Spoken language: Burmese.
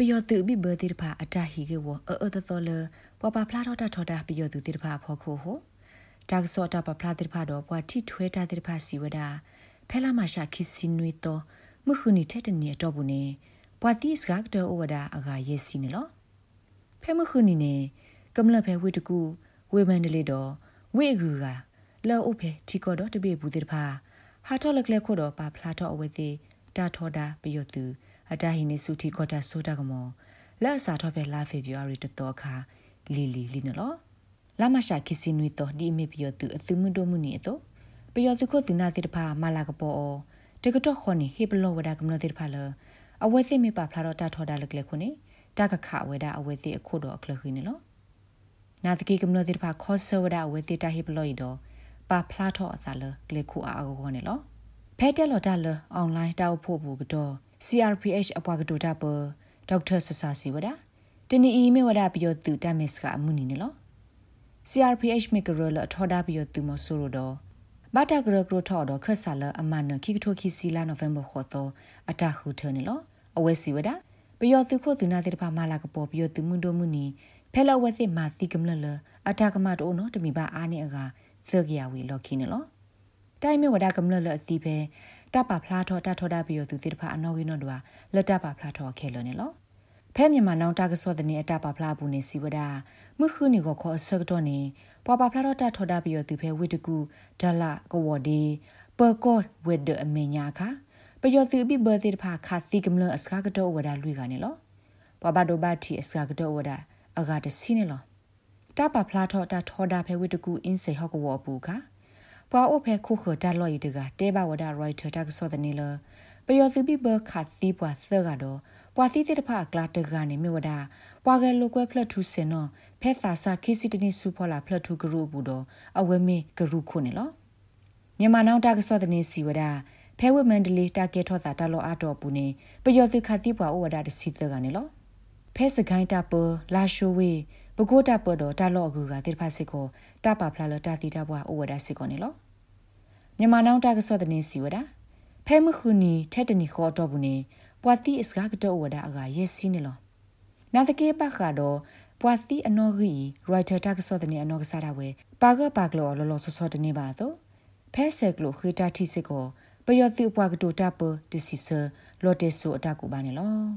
ပယောသူဘိဘတိတဖာအတဟီကေဝအအတတော်လပပဖလာတော့တာထော်တာပယောသူတိတဖာဖောခိုဟိုတာကစောတာပဖလာတိတဖာတော့ဘွာတိထွဲတာတိတဖာစီဝဒဖဲလာမရှာခိစီနွေတော့မခုနီတဲ့တနေတော့ဘူးနေဘွာတိစကတော့ဝဒအဂါယေစီနေလောဖဲမခုနီနေကမ္လဖဲဝိတကူဝေမန်ဒလေတော့ဝိအကူကလောအုပ်ဖဲတီကောတော့တပိဘူးတိတဖာဟာတော့လကလက်ခို့တော့ပါဖလာတော့အဝဲသေးတာထော်တာပယောသူ အတာဟိနေစုတီကောတာဆိုတာကမောလက်စာတော့ပဲလာဖေဗျူအာရီတတော်ခါလီလီလီနော်လာမရှာခီစီနွီတော့ဒီမေပယောသူအသူမှုတို့မှုနေတော့ပယောသူကိုသူနာတိတဖာမလာကပေါ်တကတော့ခွန်နေဟေပလောဝဒကမနတိတဖာလအဝဲသိမေပါဖလာတော့တာထော်တာလကလေခုနေတကခဝဲတာအဝဲသိအခုတော့အခလခိနေလောနာတကိကမနတိတဖာခောဆဝဒအဝဲသိတာဟေပလောဤတော့ပါဖလာတော့အသာလကလေခုအာအကောနေလောဖဲတက်လော်တာလအွန်လိုင်းတောက်ဖို့ဘူးကတော့ CRPH အပွားကတူတာပဒေါက်တာဆဆာစီဝဒတနီအီမေဝဒပြောသူတမစ်ကအမှုနီနော် CRPH မေကရလထော်ဒါပြောသူမဆိုရတော့ဘာတာဂရဂရထော်တော့ခက်ဆာလအမနခိကထိုခိစီလာနိုဗ ెంబర్ ခေါ်တော့အတခုထနေလောအဝဲစီဝဒပြောသူခို့သူနာတဲ့တဖာမလာကပေါ်ပြောသူမှုတို့မှုနီဖဲလဝဲစစ်မာစီကမလလအတကမတော့နော်တမီပါအားနေအကဇေဂယာဝီလော်ခိနေလောတိုင်မြဝဒကမလလအစီပဲ တပဖလားထောတထောတာပြီးတော့သူတိတဖာအနော်ကင်းတော့တော့လက်တပဖလားထောခဲလို့နေလောဖဲမြန်မာနောင်တာကစောတဲ့နေအတပဖလားဘူးနေစီဝဒမှုခုနေကိုခေါ်ဆက်တော့နေပွာပဖလားတော့တထောတာပြီးတော့သူဖဲဝိတကူဒလာကဝဒီပကော့ဝစ်ဒအမေညာခါပယောသူဘီဘတ်တိတဖာခါစီကမလအစကားကတော့ဝဒလွိကနေလောပွာပဒိုဘတ်တီအစကားကတော့ဝဒအဂါတစီနေလောတပဖလားထောတာထောတာဖဲဝိတကူအင်းစေဟော့ကဝပူခါ ပွာအိုဖဲခုခတာလော်ရီတကတဲဘဝဒရိုက်တာတက်ဆော့တဲ့နေလပယောသူပိဘခတ်သီပွာသကတော့ပွာသီတဲ့တဖကလာတကနေမြဝဒပွာကဲလိုကွဲဖလတ်ထူစင်နော်ဖဲသာစာခိစီတနေစုဖော်လာဖလတ်ထူဂရုဘူးတော့အဝဲမေဂရုခုနေလောမြန်မာနောင်တာကဆော့တဲ့နေစီဝဒဖဲဝမန်ဒလီတာကေထောတာတလောအတော်ပူနေပယောသူခတ်သီပွာဩဝဒတစီတကနေလောဖဲစကိုင်းတာပလာရှိုဝေ ပကိုတာပတော့တာလော့အကူကတိဖာစစ်ကိုတပါဖလာလတာတီတာဘွားအိုဝဒစစ်ကိုနေလောမြန်မာနောင်တာကစောတဲ့နေစီဝဒဖဲမခုနီထဲတနီခေါ်တော့ဘူးနေပွာတိအစကားကတော့ဝဒအကရက်စီနေလောနာတကေပတ်ကတော့ပွာတိအနော်ဂီရိုက်တာတာကစောတဲ့နေအနော်ကစားတာဝဲပါကပါကလောလောလောဆောဆောတဲ့နေပါတော့ဖဲဆက်ကလိုခေတာတိစစ်ကိုပယောတိပွားကတိုတာပဒီစီဆာလော်တေဆူအတကူပါနေလော